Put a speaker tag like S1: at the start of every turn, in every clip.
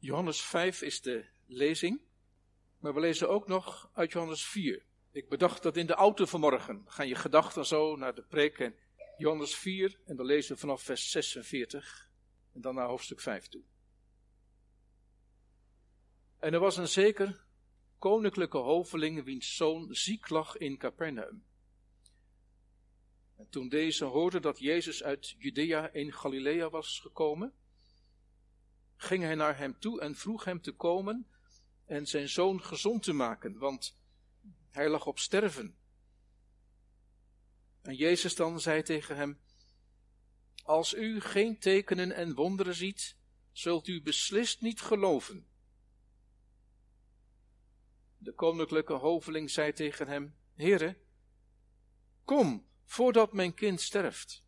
S1: Johannes 5 is de lezing, maar we lezen ook nog uit Johannes 4. Ik bedacht dat in de auto vanmorgen gaan je gedachten zo naar de preek en Johannes 4 en dan lezen we vanaf vers 46 en dan naar hoofdstuk 5 toe. En er was een zeker koninklijke hoveling wiens zoon ziek lag in Capernaum. En toen deze hoorde dat Jezus uit Judea in Galilea was gekomen, ging hij naar hem toe en vroeg hem te komen en zijn zoon gezond te maken, want hij lag op sterven. En Jezus dan zei tegen hem, als u geen tekenen en wonderen ziet, zult u beslist niet geloven. De koninklijke hoveling zei tegen hem, Heere, kom, voordat mijn kind sterft.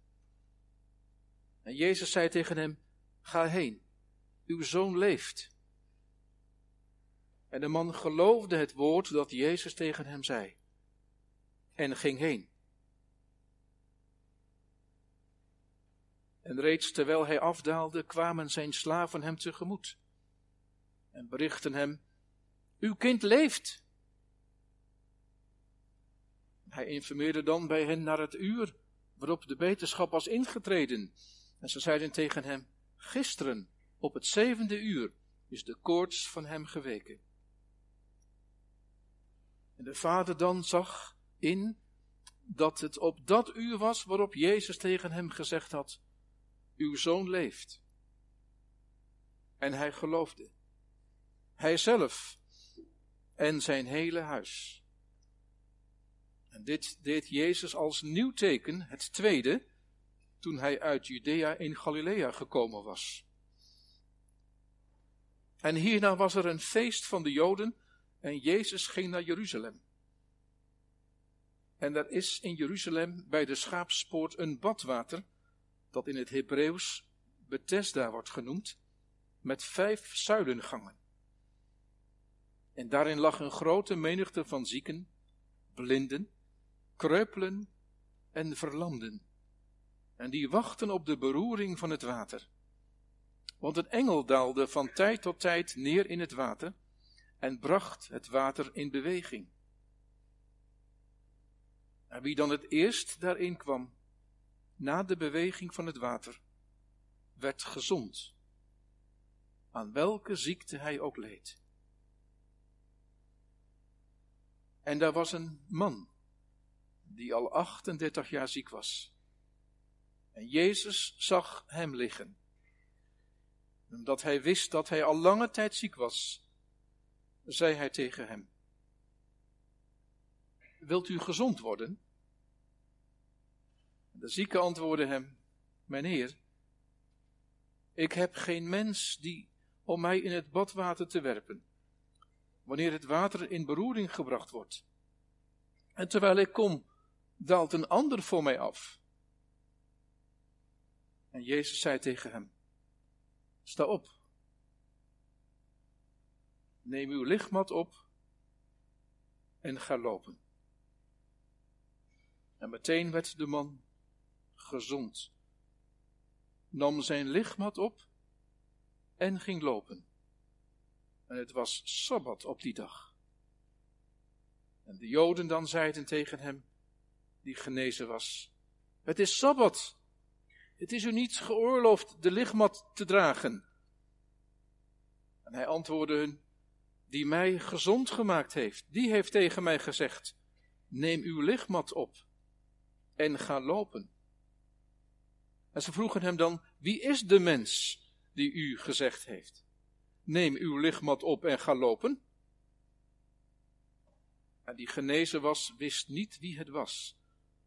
S1: En Jezus zei tegen hem, ga heen, uw zoon leeft. En de man geloofde het woord dat Jezus tegen hem zei en ging heen. En reeds terwijl hij afdaalde, kwamen zijn slaven hem tegemoet en berichten hem, uw kind leeft. Hij informeerde dan bij hen naar het uur waarop de beterschap was ingetreden. En ze zeiden tegen hem, gisteren op het zevende uur is de koorts van hem geweken. En de vader dan zag in dat het op dat uur was waarop Jezus tegen hem gezegd had, uw zoon leeft. En hij geloofde. Hij zelf en zijn hele huis. En dit deed Jezus als nieuw teken, het tweede, toen hij uit Judea in Galilea gekomen was. En hierna was er een feest van de Joden en Jezus ging naar Jeruzalem. En er is in Jeruzalem bij de schaapspoort een badwater, dat in het Hebreeuws Bethesda wordt genoemd, met vijf zuilengangen. En daarin lag een grote menigte van zieken, blinden, kreupelen en verlamden. En die wachten op de beroering van het water. Want een engel daalde van tijd tot tijd neer in het water en bracht het water in beweging. En wie dan het eerst daarin kwam, na de beweging van het water, werd gezond, aan welke ziekte hij ook leed. En daar was een man, die al 38 jaar ziek was. En Jezus zag hem liggen. Omdat hij wist dat hij al lange tijd ziek was, zei hij tegen hem: Wilt u gezond worden? De zieke antwoordde hem: Mijn heer, ik heb geen mens die om mij in het badwater te werpen wanneer het water in beroering gebracht wordt. En terwijl ik kom, daalt een ander voor mij af. En Jezus zei tegen hem, sta op, neem uw lichtmat op en ga lopen. En meteen werd de man gezond, nam zijn lichtmat op en ging lopen. En het was Sabbat op die dag. En de Joden dan zeiden tegen hem, die genezen was, het is Sabbat. Het is u niet geoorloofd de lichtmat te dragen. En hij antwoordde hun, die mij gezond gemaakt heeft, die heeft tegen mij gezegd, neem uw lichtmat op en ga lopen. En ze vroegen hem dan, wie is de mens die u gezegd heeft? neem uw lichtmat op en ga lopen. En die genezen was, wist niet wie het was,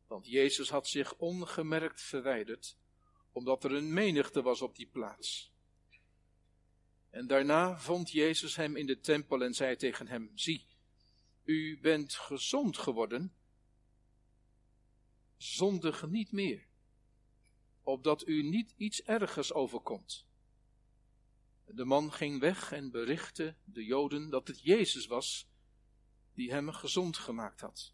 S1: want Jezus had zich ongemerkt verwijderd, omdat er een menigte was op die plaats. En daarna vond Jezus hem in de tempel en zei tegen hem, zie, u bent gezond geworden, zondig niet meer, opdat u niet iets ergers overkomt. De man ging weg en berichtte de Joden dat het Jezus was die hem gezond gemaakt had.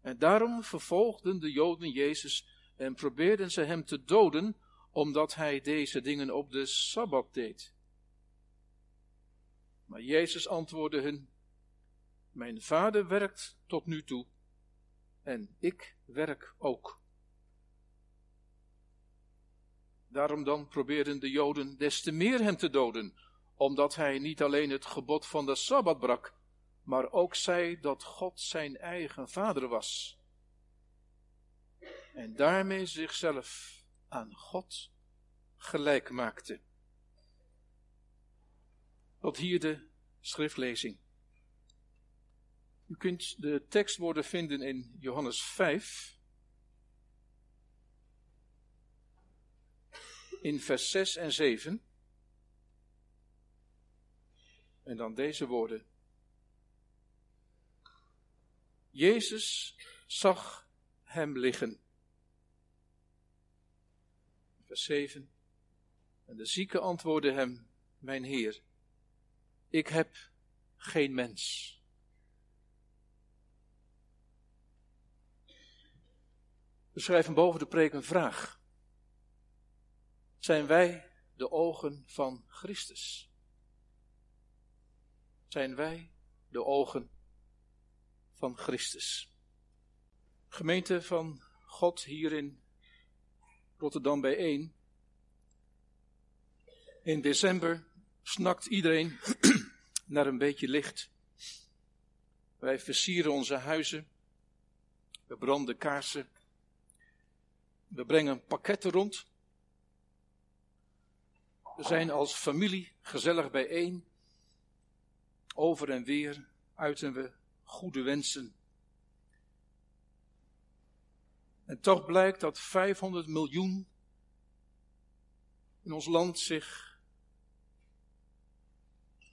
S1: En daarom vervolgden de Joden Jezus en probeerden ze hem te doden, omdat hij deze dingen op de Sabbat deed. Maar Jezus antwoordde hun: Mijn vader werkt tot nu toe en ik werk ook. Daarom dan probeerden de Joden des te meer hem te doden, omdat hij niet alleen het gebod van de Sabbat brak, maar ook zei dat God zijn eigen vader was. En daarmee zichzelf aan God gelijk maakte. Tot hier de schriftlezing. U kunt de tekstwoorden vinden in Johannes 5, in vers 6 en 7. En dan deze woorden. Jezus zag hem liggen. Vers 7. En de zieke antwoordde hem, mijn Heer, ik heb geen mens. We schrijven boven de preek een vraag. Zijn wij de ogen van Christus? Zijn wij de ogen van Christus? Gemeente van God hier in Rotterdam bijeen. In december snakt iedereen naar een beetje licht. Wij versieren onze huizen. We branden kaarsen. We brengen pakketten rond. We zijn als familie gezellig bijeen. Over en weer uiten we goede wensen. En toch blijkt dat 500 miljoen in ons land zich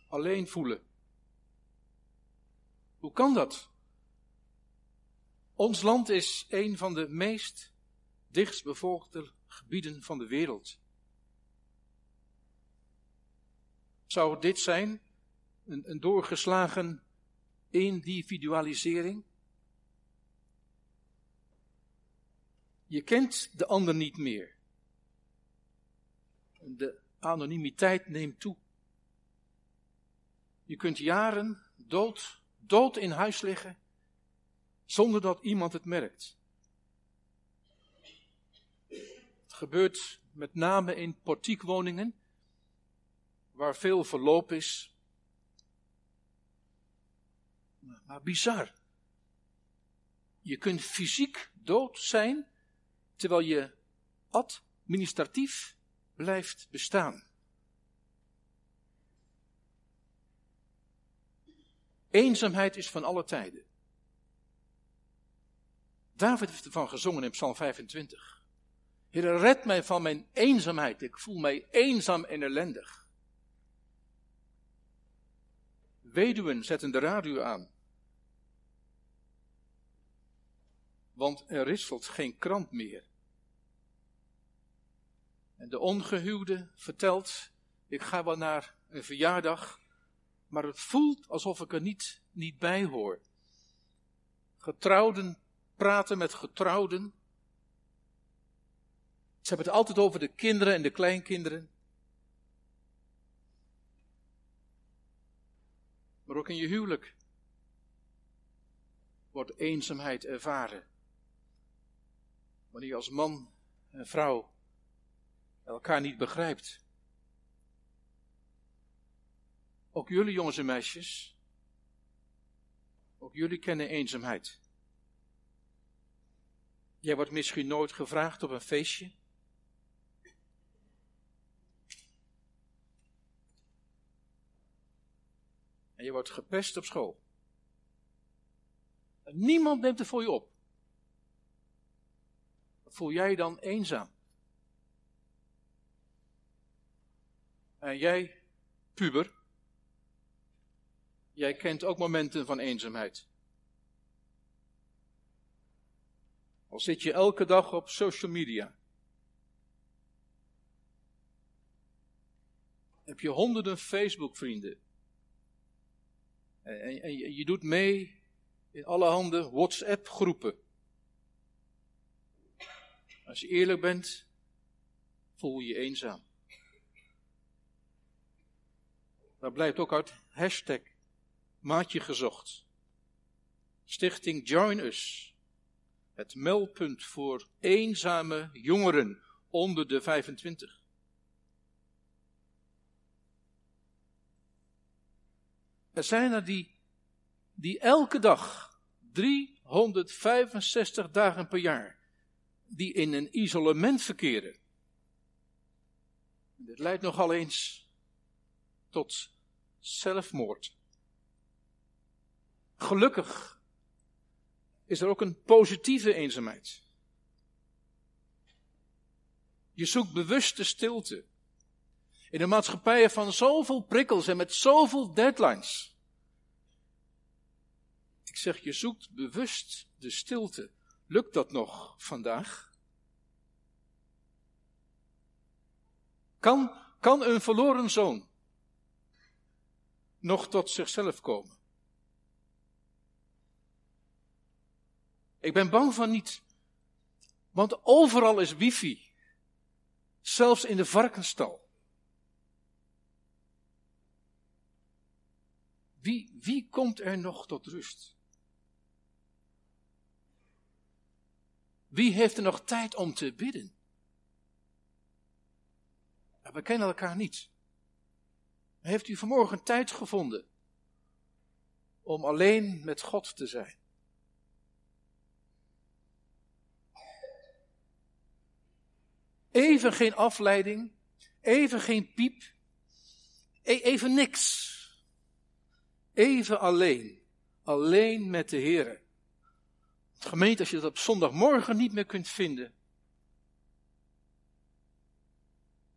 S1: alleen voelen. Hoe kan dat? Ons land is een van de meest dichtstbevolkte gebieden van de wereld. Zou dit zijn? Een, een doorgeslagen individualisering? Je kent de ander niet meer. De anonimiteit neemt toe. Je kunt jaren dood, dood in huis liggen, zonder dat iemand het merkt. Het gebeurt met name in portiekwoningen, waar veel verloop is. Maar bizar. Je kunt fysiek dood zijn, terwijl je administratief blijft bestaan. Eenzaamheid is van alle tijden. David heeft ervan gezongen in Psalm 25. Heer, red mij van mijn eenzaamheid. Ik voel mij eenzaam en ellendig. Weduwen zetten de radio aan. Want er risselt geen krant meer. En de ongehuwde vertelt, ik ga wel naar een verjaardag, maar het voelt alsof ik er niet, niet bij hoor. Getrouwden praten met getrouwden. Ze hebben het altijd over de kinderen en de kleinkinderen. Maar ook in je huwelijk wordt eenzaamheid ervaren. Wanneer je als man en vrouw elkaar niet begrijpt. Ook jullie jongens en meisjes, ook jullie kennen eenzaamheid. Jij wordt misschien nooit gevraagd op een feestje. En je wordt gepest op school. En niemand neemt er voor je op. Voel jij je dan eenzaam? En jij, puber, jij kent ook momenten van eenzaamheid. Al zit je elke dag op social media. Heb je honderden Facebook-vrienden. En, en, je doet mee in allerhande WhatsApp-groepen. Als je eerlijk bent, voel je je eenzaam. Dat blijkt ook uit hashtag maatje gezocht. Stichting Join Us. Het meldpunt voor eenzame jongeren onder de 25. Er zijn er die, die elke dag, 365 dagen per jaar, die in een isolement verkeren. Dit leidt nogal eens tot zelfmoord. Gelukkig is er ook een positieve eenzaamheid. Je zoekt bewuste stilte. In een maatschappij van zoveel prikkels en met zoveel deadlines. Ik zeg, je zoekt bewust de stilte. Lukt dat nog vandaag? Kan, kan een verloren zoon nog tot zichzelf komen? Ik ben bang van niet. Want overal is wifi. Zelfs in de varkenstal. Wie, wie komt er nog tot rust? Wie heeft er nog tijd om te bidden? we kennen elkaar niet. Heeft u vanmorgen tijd gevonden om alleen met God te zijn? Even geen afleiding, even geen piep, e-, even niks. Even alleen, alleen met de Heer. Gemeente, als je dat op zondagmorgen niet meer kunt vinden,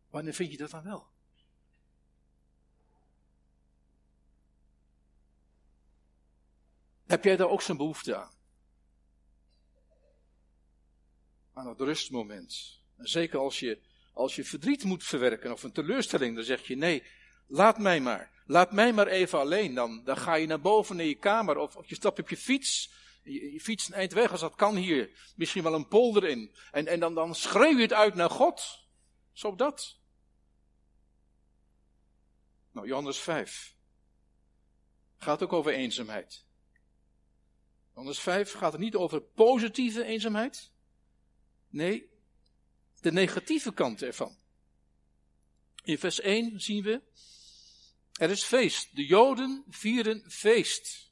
S1: wanneer vind je dat dan wel? Heb jij daar ook zo'n behoefte aan? Aan het rustmoment. En zeker als je, als je verdriet moet verwerken of een teleurstelling, dan zeg je nee, laat mij maar. Laat mij maar even alleen. Dan, dan ga je naar boven in je kamer of, of je stapt op je fiets. Je, fietst een eind weg als dat kan hier. Misschien wel een polder in. En, en dan, dan schreeuw je het uit naar God. Zo dat. Nou, Johannes 5 gaat ook over eenzaamheid. Johannes 5 gaat het niet over positieve eenzaamheid. Nee, de negatieve kant ervan. In vers 1 zien we, er is feest. De Joden vieren feest.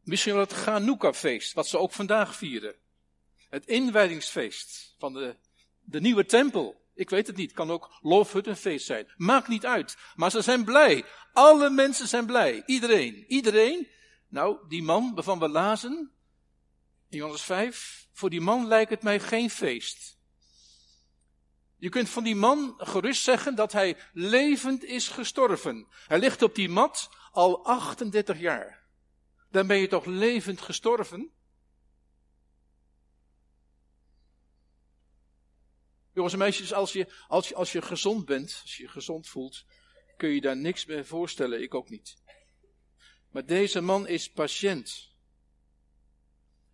S1: Misschien wel het Chanukka-feest, wat ze ook vandaag vieren. Het inwijdingsfeest van de, de nieuwe tempel. Ik weet het niet, kan ook loofhuttenfeest zijn. Maakt niet uit. Maar ze zijn blij. Alle mensen zijn blij. Iedereen. Iedereen. Nou, die man waarvan we lazen, in Johannes 5, voor die man lijkt het mij geen feest. Je kunt van die man gerust zeggen dat hij levend is gestorven. Hij ligt op die mat al 38 jaar. Dan ben je toch levend gestorven? Jongens en meisjes, als je, als, je, als je gezond bent, als je je gezond voelt, kun je daar niks bij voorstellen, ik ook niet. Maar deze man is patiënt.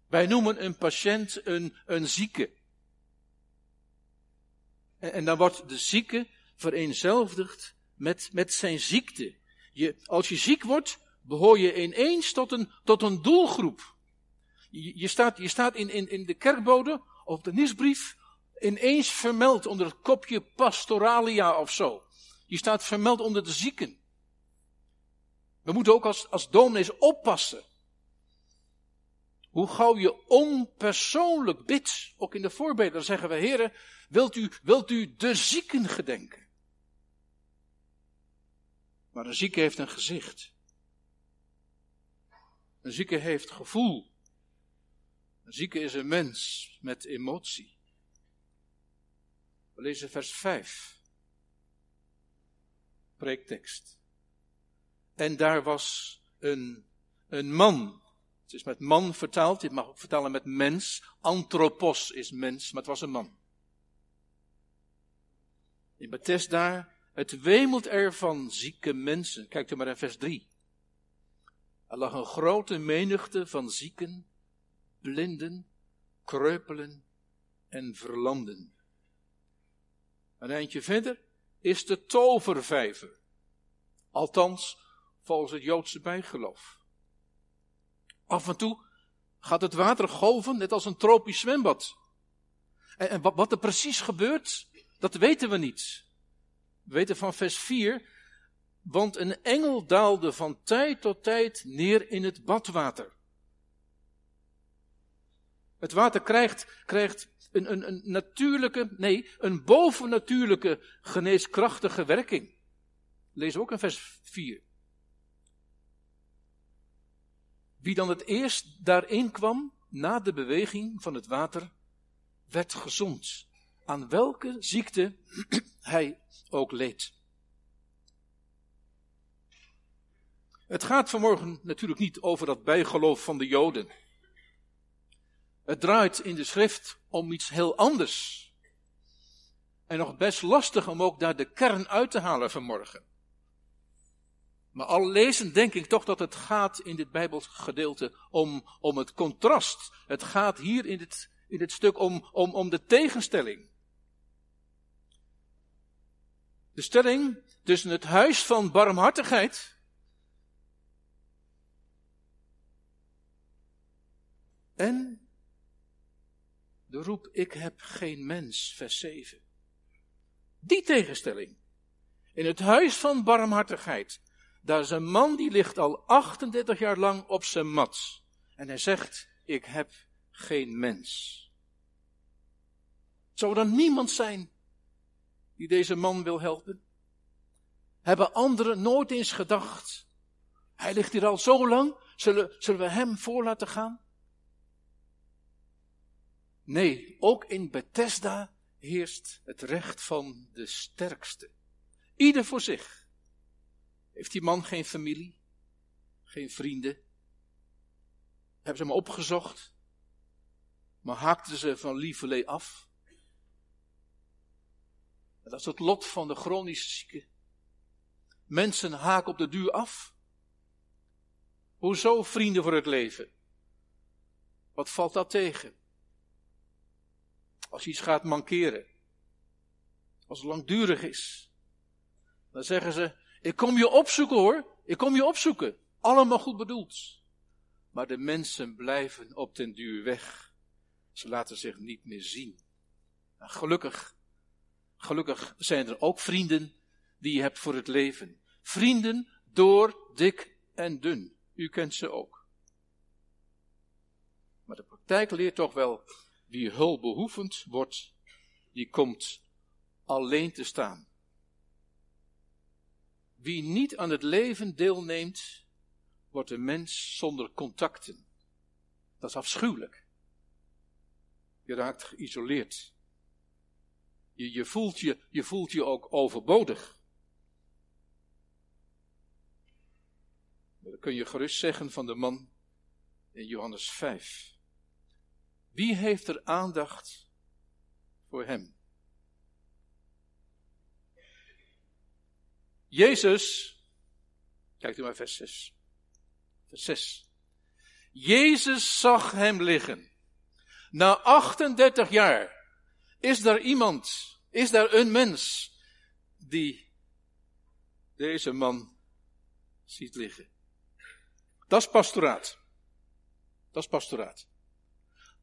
S1: Wij noemen een patiënt een, een zieke. En, dan wordt de zieke vereenzelvigd met, met zijn ziekte. Je, als je ziek wordt, behoor je ineens tot een, tot een doelgroep. Je, je staat, je staat in, in, in de kerkbode of de nieuwsbrief ineens vermeld onder het kopje pastoralia of zo. Je staat vermeld onder de zieken. We moeten ook als, als dominees oppassen. Hoe gauw je onpersoonlijk bidt, ook in de voorbeden, dan zeggen we, heren, wilt u, wilt u de zieken gedenken? Maar een zieke heeft een gezicht. Een zieke heeft gevoel. Een zieke is een mens met emotie. We lezen vers 5. Preektekst. En daar was een, een man het is met man vertaald, dit mag ook vertalen met mens. Anthropos is mens, maar het was een man. In Bethesda, het wemelt er van zieke mensen. Kijk u maar in vers 3. Er lag een grote menigte van zieken, blinden, kreupelen en verlamden. Een eindje verder is de tovervijver. Althans, volgens het Joodse bijgeloof. Af en toe gaat het water golven, net als een tropisch zwembad. En, en wat, wat er precies gebeurt, dat weten we niet. We weten van vers 4, want een engel daalde van tijd tot tijd neer in het badwater. Het water krijgt, krijgt een, een, een natuurlijke, nee, een bovennatuurlijke geneeskrachtige werking. Lees ook in vers 4. Wie dan het eerst daarin kwam, na de beweging van het water, werd gezond. Aan welke ziekte hij ook leed. Het gaat vanmorgen natuurlijk niet over dat bijgeloof van de Joden. Het draait in de schrift om iets heel anders. En nog best lastig om ook daar de kern uit te halen vanmorgen. Maar al lezen denk ik toch dat het gaat in dit Bijbelgedeelte om, om het contrast. Het gaat hier in dit, in dit stuk om, om, om de tegenstelling. De stelling tussen het huis van barmhartigheid en de roep ik heb geen mens, vers 7. Die tegenstelling. In het huis van barmhartigheid daar is een man die ligt al 38 jaar lang op zijn mat. En hij zegt, ik heb geen mens. Zou er niemand zijn die deze man wil helpen? Hebben anderen nooit eens gedacht, hij ligt hier al zo lang, zullen, zullen we hem voor laten gaan? Nee, ook in Bethesda heerst het recht van de sterkste. Ieder voor zich. Heeft die man geen familie? Geen vrienden? Hebben ze hem opgezocht? Maar haakten ze van lieverlee af? dat is het lot van de chronische zieken. Mensen haken op de duur af. Hoezo vrienden voor het leven? Wat valt dat tegen? Als iets gaat mankeren, als het langdurig is, dan zeggen ze: ik kom je opzoeken hoor. Ik kom je opzoeken. Allemaal goed bedoeld. Maar de mensen blijven op den duur weg. Ze laten zich niet meer zien. En gelukkig, gelukkig zijn er ook vrienden die je hebt voor het leven. Vrienden door dik en dun. U kent ze ook. Maar de praktijk leert toch wel, wie hulpbehoevend wordt, die komt alleen te staan. Wie niet aan het leven deelneemt, wordt een mens zonder contacten. Dat is afschuwelijk. Je raakt geïsoleerd. Je, je, voelt, je, je voelt je ook overbodig. Dat kun je gerust zeggen van de man in Johannes 5. Wie heeft er aandacht voor hem? Jezus, kijkt u maar vers 6. Vers 6. Jezus zag hem liggen. Na 38 jaar is daar iemand, is daar een mens die deze man ziet liggen. Dat is pastoraat. Dat is pastoraat.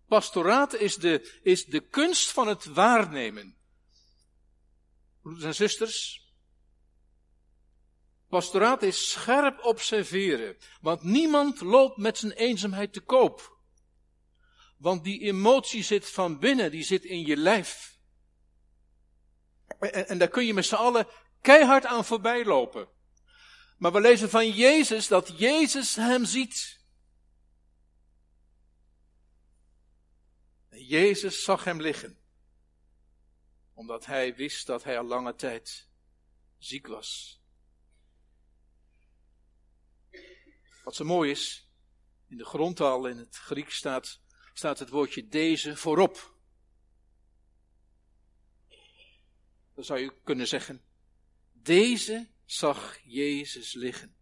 S1: Pastoraat is de, is de kunst van het waarnemen. Broeders en zusters, Pastoraat is scherp observeren, want niemand loopt met zijn eenzaamheid te koop. Want die emotie zit van binnen, die zit in je lijf. En, daar kun je met z'n allen keihard aan voorbij lopen. Maar we lezen van Jezus dat Jezus hem ziet. En Jezus zag hem liggen, omdat hij wist dat hij al lange tijd ziek was. Wat zo mooi is, in de grondtaal in het Grieks staat, staat het woordje deze voorop. Dan zou je kunnen zeggen, deze zag Jezus liggen.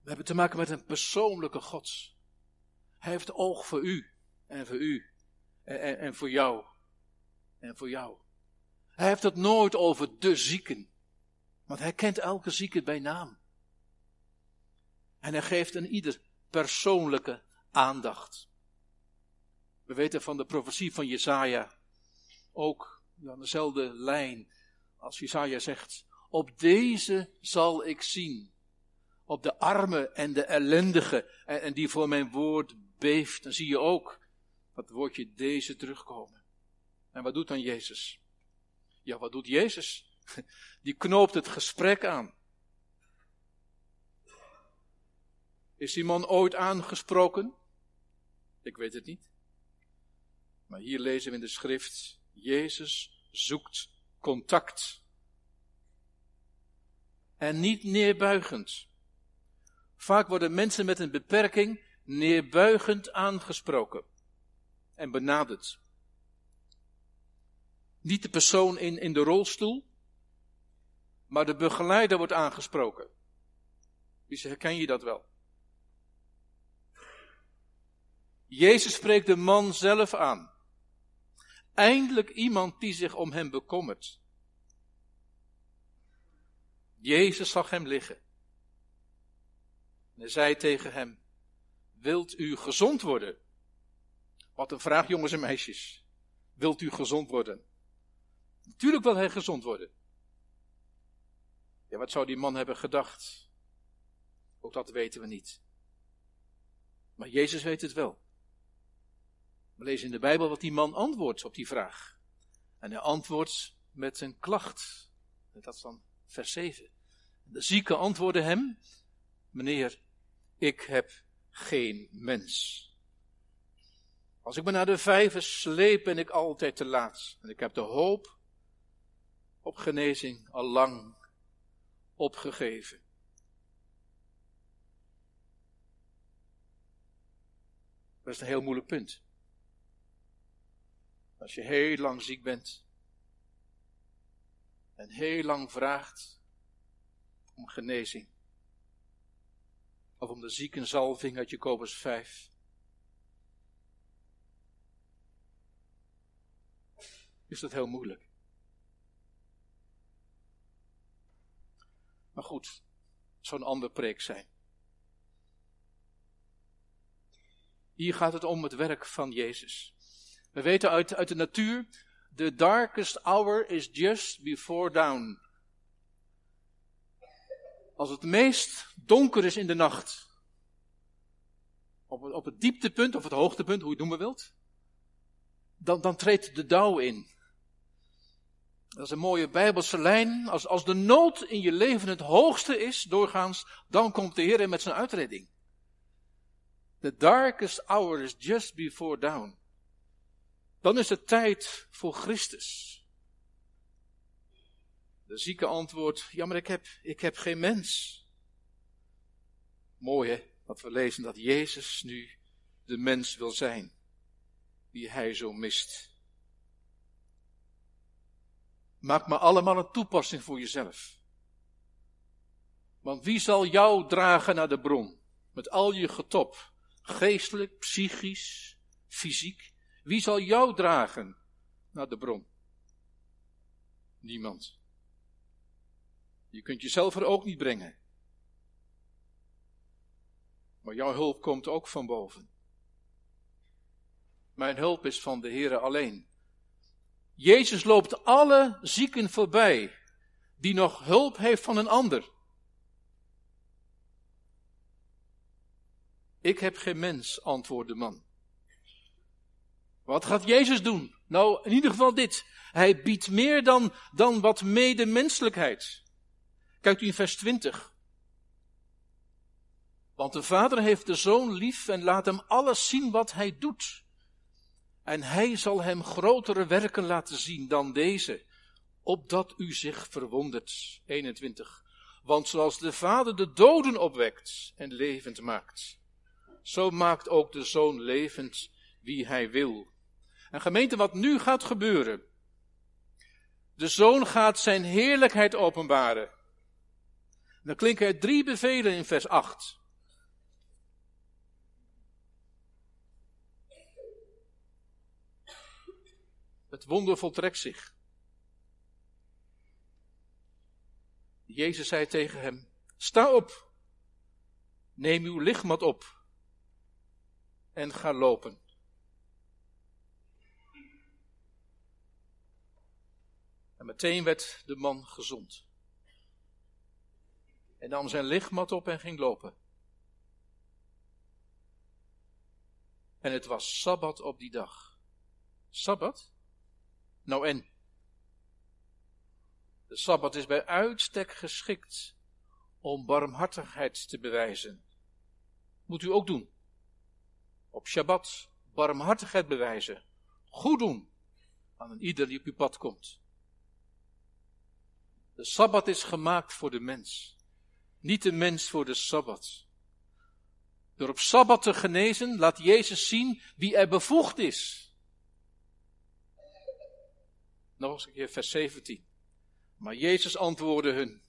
S1: We hebben te maken met een persoonlijke God. Hij heeft oog voor u en voor u en, en, en voor jou en voor jou. Hij heeft het nooit over de zieken. Want hij kent elke zieke bij naam. En hij geeft een ieder persoonlijke aandacht. We weten van de profetie van Jesaja ook aan dezelfde lijn als Jesaja zegt, op deze zal ik zien. Op de arme en de ellendige en, en die voor mijn woord beeft. Dan zie je ook dat woordje deze terugkomen. En wat doet dan Jezus? Ja, wat doet Jezus? Die knoopt het gesprek aan. Is die man ooit aangesproken? Ik weet het niet. Maar hier lezen we in de schrift, Jezus zoekt contact. En niet neerbuigend. Vaak worden mensen met een beperking neerbuigend aangesproken en benaderd. Niet de persoon in, in de rolstoel, maar de begeleider wordt aangesproken. Wie herken je dat wel? Jezus spreekt de man zelf aan. Eindelijk iemand die zich om hem bekommert. Jezus zag hem liggen. En hij zei tegen hem, wilt u gezond worden? Wat een vraag, jongens en meisjes. Wilt u gezond worden? Natuurlijk wil hij gezond worden. Ja, wat zou die man hebben gedacht? Ook dat weten we niet. Maar Jezus weet het wel. We lezen in de Bijbel wat die man antwoordt op die vraag. En hij antwoordt met een klacht. Dat is dan vers 7. De zieke antwoordde hem: Meneer, ik heb geen mens. Als ik me naar de vijver sleep, ben ik altijd te laat. En ik heb de hoop op genezing al lang opgegeven. Dat is een heel moeilijk punt. Als je heel lang ziek bent en heel lang vraagt om genezing, of om de ziekenzalving uit Jacobus 5, is dat heel moeilijk. Maar goed, zo'n ander preek zijn. Hier gaat het om het werk van Jezus. We weten uit, uit de natuur, the darkest hour is just before dawn. Als het meest donker is in de nacht, op, op het dieptepunt of het hoogtepunt, hoe je het noemen wilt, dan, dan treedt de dauw in. Dat is een mooie bijbelse lijn. Als, als de nood in je leven het hoogste is, doorgaans, dan komt de Heer met zijn uitredding. The darkest hour is just before dawn. Dan is het tijd voor Christus. De zieke antwoordt, ja maar ik heb, ik heb geen mens. Mooi hè, dat we lezen dat Jezus nu de mens wil zijn, die hij zo mist. Maak maar allemaal een toepassing voor jezelf. Want wie zal jou dragen naar de bron? Met al je getop. Geestelijk, psychisch, fysiek. Wie zal jou dragen naar de bron? Niemand. Je kunt jezelf er ook niet brengen. Maar jouw hulp komt ook van boven. Mijn hulp is van de Heere alleen. Jezus loopt alle zieken voorbij die nog hulp heeft van een ander. Ik heb geen mens, antwoordde de man. Wat gaat Jezus doen? Nou, in ieder geval dit. Hij biedt meer dan, dan wat medemenselijkheid. Kijkt u in vers 20. Want de vader heeft de zoon lief en laat hem alles zien wat hij doet. En hij zal hem grotere werken laten zien dan deze, opdat u zich verwondert. 21. Want zoals de vader de doden opwekt en levend maakt, zo maakt ook de zoon levend wie hij wil. En gemeente, wat nu gaat gebeuren. De zoon gaat zijn heerlijkheid openbaren. Dan klinken er drie bevelen in vers 8. Het wonder voltrekt zich. Jezus zei tegen hem, sta op, neem uw lichtmat op en ga lopen. En meteen werd de man gezond. En nam zijn lichtmat op en ging lopen. En het was Sabbat op die dag. Sabbat? Nou en? De Sabbat is bij uitstek geschikt om barmhartigheid te bewijzen. Moet u ook doen. Op Shabbat barmhartigheid bewijzen. Goed doen aan een ieder die op uw pad komt. De Sabbat is gemaakt voor de mens. Niet de mens voor de Sabbat. Door op Sabbat te genezen laat Jezus zien wie er bevoegd is. Nog eens een keer vers 17. Maar Jezus antwoordde hun,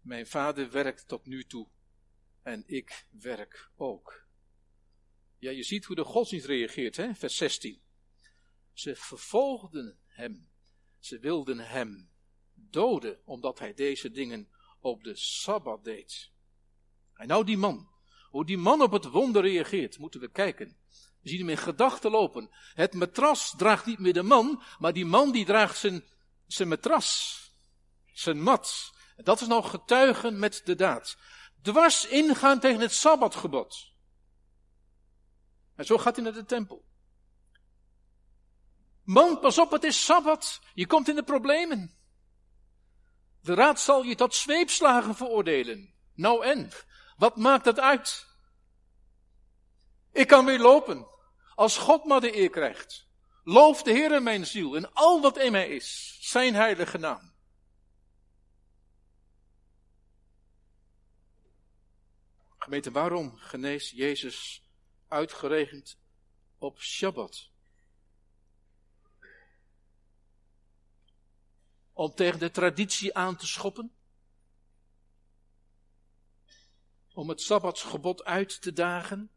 S1: mijn vader werkt tot nu toe en ik werk ook. Ja, je ziet hoe de godsdienst reageert, hè? vers 16. Ze vervolgden hem, ze wilden hem doden, omdat hij deze dingen op de Sabbat deed. En nou die man, hoe die man op het wonder reageert, moeten we kijken. We zien hem in gedachten lopen. Het matras draagt niet meer de man, maar die man die draagt zijn, zijn matras, zijn mat. En dat is nou getuigen met de daad. Dwars ingaan tegen het Sabbatgebod. En zo gaat hij naar de tempel. Man, pas op, het is Sabbat. Je komt in de problemen. De raad zal je tot zweepslagen veroordelen. Nou en, wat maakt dat uit? Ik kan weer lopen, als God maar de eer krijgt. Loof de Heer in mijn ziel en al wat in mij is, zijn heilige naam. Gemeente, waarom geneest Jezus uitgeregend op Shabbat? Om tegen de traditie aan te schoppen? Om het Sabbatsgebod uit te dagen?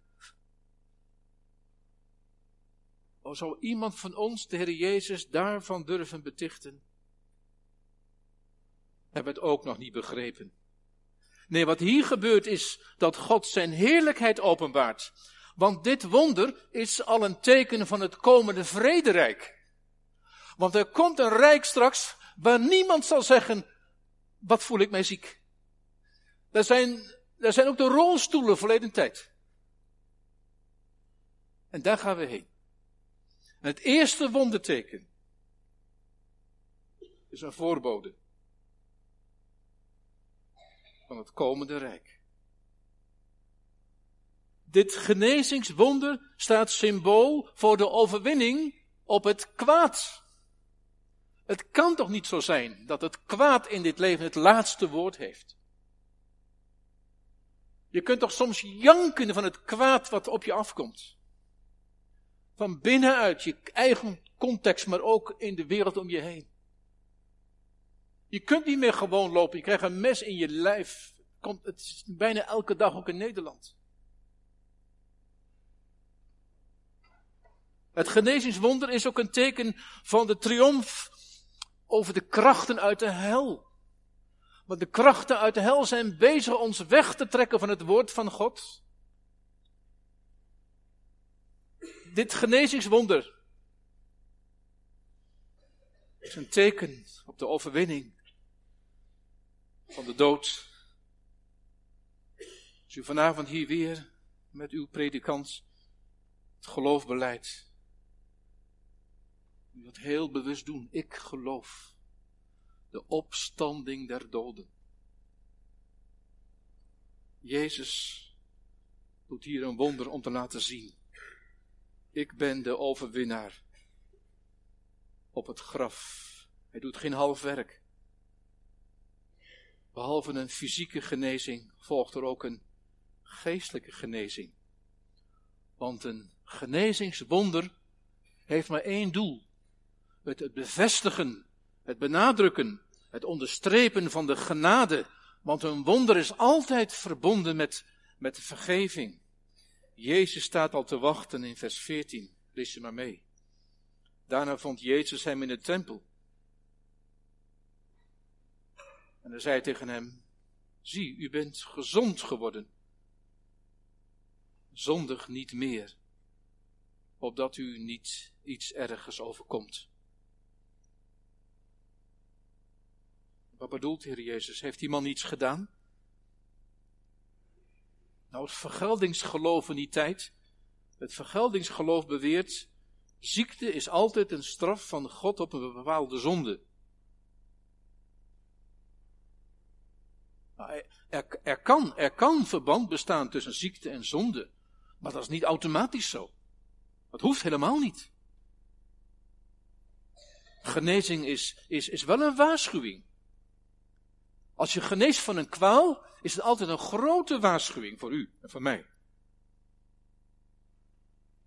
S1: O, zou iemand van ons de Heer Jezus daarvan durven betichten? Hebben het ook nog niet begrepen. Nee, wat hier gebeurt is dat God zijn heerlijkheid openbaart. Want dit wonder is al een teken van het komende vrederijk. Want er komt een rijk straks waar niemand zal zeggen, wat voel ik mij ziek. Daar zijn, zijn ook de rolstoelen verleden tijd. En daar gaan we heen. En het eerste wonderteken is een voorbode van het komende rijk. Dit genezingswonder staat symbool voor de overwinning op het kwaad. Het kan toch niet zo zijn dat het kwaad in dit leven het laatste woord heeft? Je kunt toch soms janken van het kwaad wat op je afkomt. Van binnenuit, je eigen context, maar ook in de wereld om je heen. Je kunt niet meer gewoon lopen. Je krijgt een mes in je lijf. Komt, het is bijna elke dag ook in Nederland. Het genezingswonder is ook een teken van de triomf over de krachten uit de hel. Want de krachten uit de hel zijn bezig ons weg te trekken van het woord van God. Dit genezingswonder is een teken op de overwinning van de dood. Als u vanavond hier weer met uw predikant het geloof beleidt, u wilt heel bewust doen, ik geloof de opstanding der doden. Jezus doet hier een wonder om te laten zien. Ik ben de overwinnaar op het graf. Hij doet geen half werk. Behalve een fysieke genezing volgt er ook een geestelijke genezing. Want een genezingswonder heeft maar één doel. Het, bevestigen, het benadrukken, het onderstrepen van de genade. Want een wonder is altijd verbonden met, met vergeving. Jezus staat al te wachten in vers 14. Lees je maar mee. Daarna vond Jezus hem in de tempel En hij zei tegen hem, zie, u bent gezond geworden. Zondig niet meer, opdat u niet iets ergens overkomt. Wat bedoelt Heer Jezus? Heeft die man iets gedaan? Nou, het vergeldingsgeloof in die tijd. Het vergeldingsgeloof beweert, ziekte is altijd een straf van God op een bepaalde zonde. Nou, er, er, kan, er kan verband bestaan tussen ziekte en zonde, maar dat is niet automatisch zo. Dat hoeft helemaal niet. Genezing is, is, is wel een waarschuwing. Als je geneest van een kwaal, is het altijd een grote waarschuwing voor u en voor mij.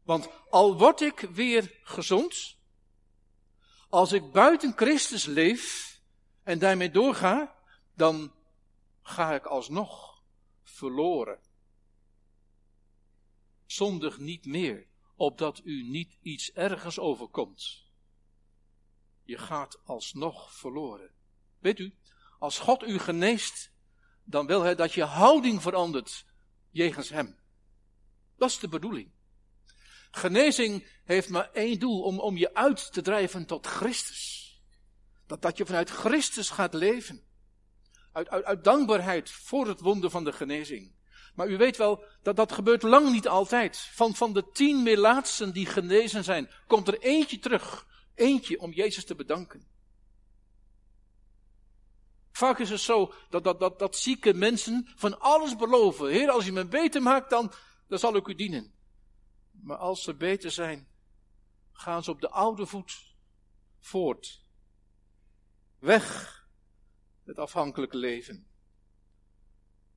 S1: Want al word ik weer gezond, als ik buiten Christus leef en daarmee doorga, dan ga ik alsnog verloren. Zondig niet meer, opdat u niet iets ergens overkomt. Je gaat alsnog verloren. Weet u, als God u geneest, dan wil hij dat je houding verandert jegens hem. Dat is de bedoeling. Genezing heeft maar één doel, om, om je uit te drijven tot Christus. Dat, dat je vanuit Christus gaat leven. Uit, uit, dankbaarheid voor het wonder van de genezing. Maar u weet wel, dat dat gebeurt lang niet altijd. Van, van de tien melaatsen die genezen zijn, komt er eentje terug. Eentje om Jezus te bedanken. Vaak is het zo dat, dat, dat, dat zieke mensen van alles beloven. Heer, als u me beter maakt, dan, dan zal ik u dienen. Maar als ze beter zijn, gaan ze op de oude voet voort. Weg het afhankelijke leven.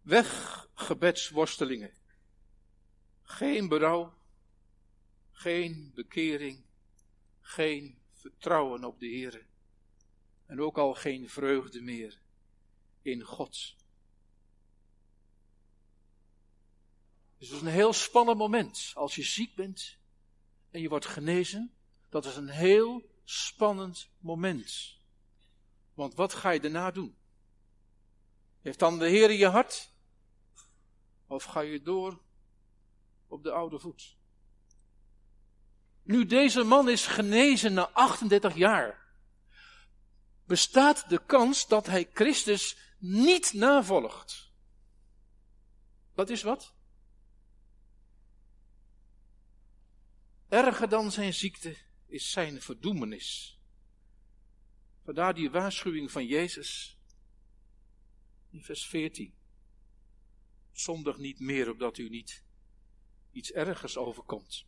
S1: Weg gebedsworstelingen. Geen berouw, geen bekering, geen vertrouwen op de Heer. En ook al geen vreugde meer in God. Dus het is een heel spannend moment. Als je ziek bent en je wordt genezen, dat is een heel spannend moment. Want wat ga je daarna doen? Heeft dan de Heer je hart? Of ga je door op de oude voet? Nu deze man is genezen na 38 jaar, bestaat de kans dat hij Christus niet navolgt. Dat is wat? Erger dan zijn ziekte is zijn verdoemenis. Vandaar die waarschuwing van Jezus in vers 14. Zondig niet meer, opdat u niet iets ergers overkomt.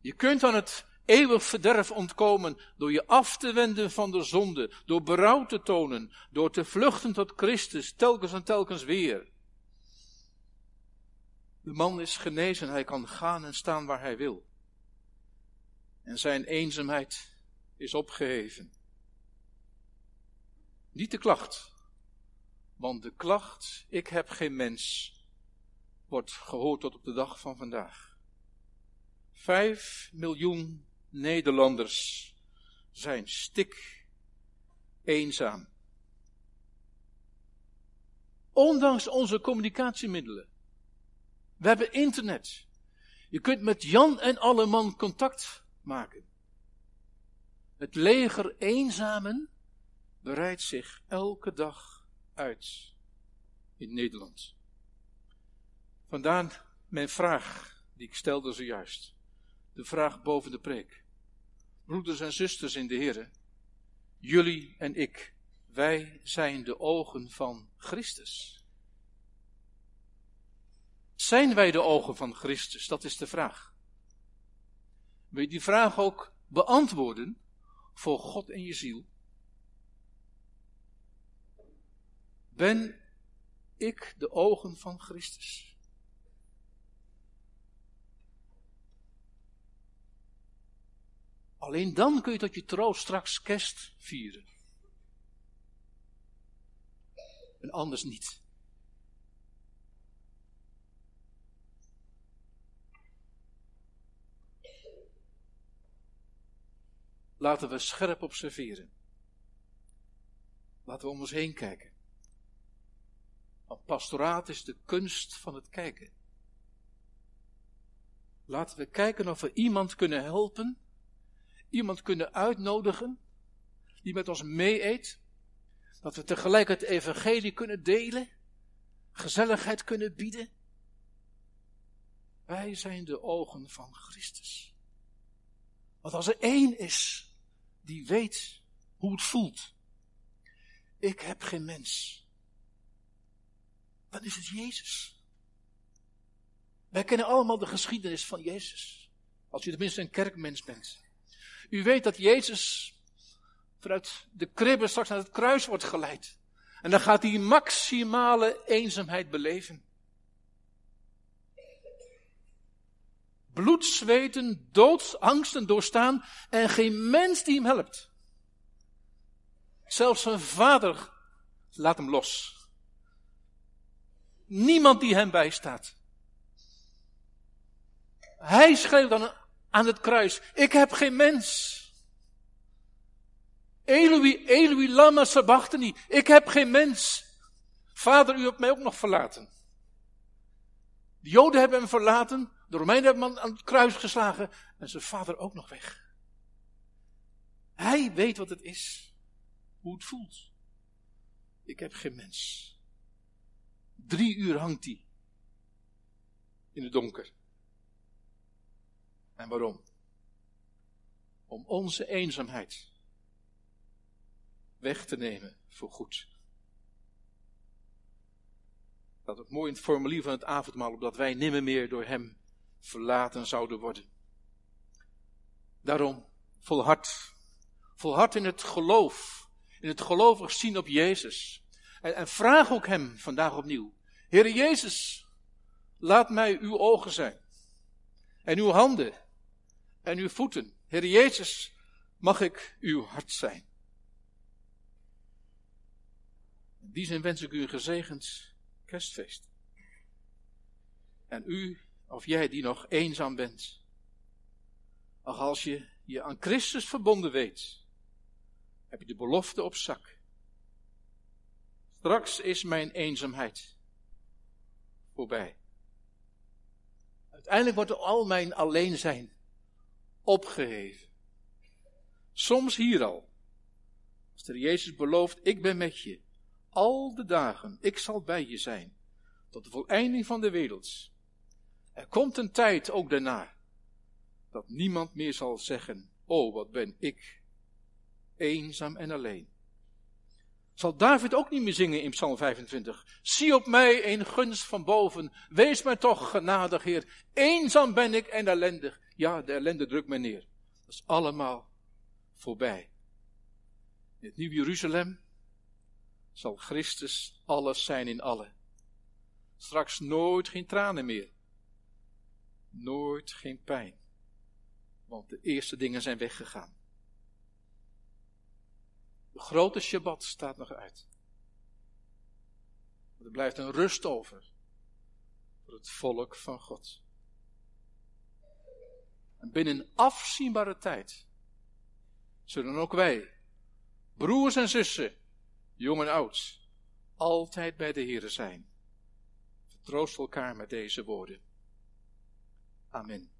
S1: Je kunt aan het eeuwig verderf ontkomen door je af te wenden van de zonde, door berouw te tonen, door te vluchten tot Christus, telkens en telkens weer. De man is genezen, hij kan gaan en staan waar hij wil. En zijn eenzaamheid is opgeheven. Niet de klacht, want de klacht, ik heb geen mens, wordt gehoord tot op de dag van vandaag. Vijf miljoen Nederlanders zijn stik eenzaam. Ondanks onze communicatiemiddelen. We hebben internet. Je kunt met Jan en alle man contact maken. Het leger eenzamen bereidt zich elke dag uit in Nederland. Vandaar mijn vraag die ik stelde zojuist. De vraag boven de preek. Broeders en zusters in de Heer, jullie en ik, wij zijn de ogen van Christus. Zijn wij de ogen van Christus? Dat is de vraag. Wil je die vraag ook beantwoorden voor God en je ziel? Ben ik de ogen van Christus? Alleen dan kun je tot je troost straks kerst vieren. En anders niet. Laten we scherp observeren. Laten we om ons heen kijken. Want pastoraat is de kunst van het kijken. Laten we kijken of we iemand kunnen helpen, iemand kunnen uitnodigen, die met ons mee eet, dat we tegelijk het evangelie kunnen delen, gezelligheid kunnen bieden. Wij zijn de ogen van Christus. Want als er één is die weet hoe het voelt, ik heb geen mens, dan is het Jezus. Wij kennen allemaal de geschiedenis van Jezus. Als u tenminste een kerkmens bent. U weet dat Jezus vanuit de kribbe straks naar het kruis wordt geleid. En dan gaat hij maximale eenzaamheid beleven. Bloed, zweten, doodsangsten doorstaan en geen mens die hem helpt. Zelfs zijn vader laat hem los. Niemand die hem bijstaat. Hij schreeuwt dan aan het kruis, ik heb geen mens. Eloi, Eloi, lama sabachthani, ik heb geen mens. Vader, u hebt mij ook nog verlaten. De Joden hebben hem verlaten, de Romeinen hebben hem aan het kruis geslagen en zijn vader ook nog weg. Hij weet wat het is, hoe het voelt. Ik heb geen mens. Drie uur hangt hij in het donker. En waarom? Om onze eenzaamheid weg te nemen voor goed. Dat ook mooi in het formulier van het avondmaal, opdat wij nimmer meer door hem verlaten zouden worden. Daarom, volhard. Volhard in het geloof. In het gelovig zien op Jezus. En, en vraag ook hem vandaag opnieuw. Heere Jezus, laat mij uw ogen zijn. En uw handen. En uw voeten. Heere Jezus, mag ik uw hart zijn. In die zin wens ik u een gezegend kerstfeest. En u, of jij die nog eenzaam bent, ach als je je aan Christus verbonden weet, heb je de belofte op zak. Straks is mijn eenzaamheid voorbij. Uiteindelijk wordt al mijn alleen zijn opgeheven. Soms hier al. Als de Jezus belooft, ik ben met je al de dagen, ik zal bij je zijn, tot de voleinding van de wereld. Er komt een tijd ook daarna, dat niemand meer zal zeggen, oh wat ben ik eenzaam en alleen. Zal David ook niet meer zingen in Psalm 25? Zie op mij een gunst van boven, wees mij toch genadig, Heer. Eenzaam ben ik en ellendig. Ja, de ellende drukt mij neer. Dat is allemaal voorbij. In het Nieuw Jeruzalem zal Christus alles zijn in allen. Straks nooit geen tranen meer. Nooit geen pijn. Want de eerste dingen zijn weggegaan. De grote Shabbat staat nog uit. Er blijft een rust over voor het volk van God. En binnen afzienbare tijd zullen ook wij, broers en zussen, jong en oud, altijd bij de Here zijn. Vertroost elkaar met deze woorden. Amen.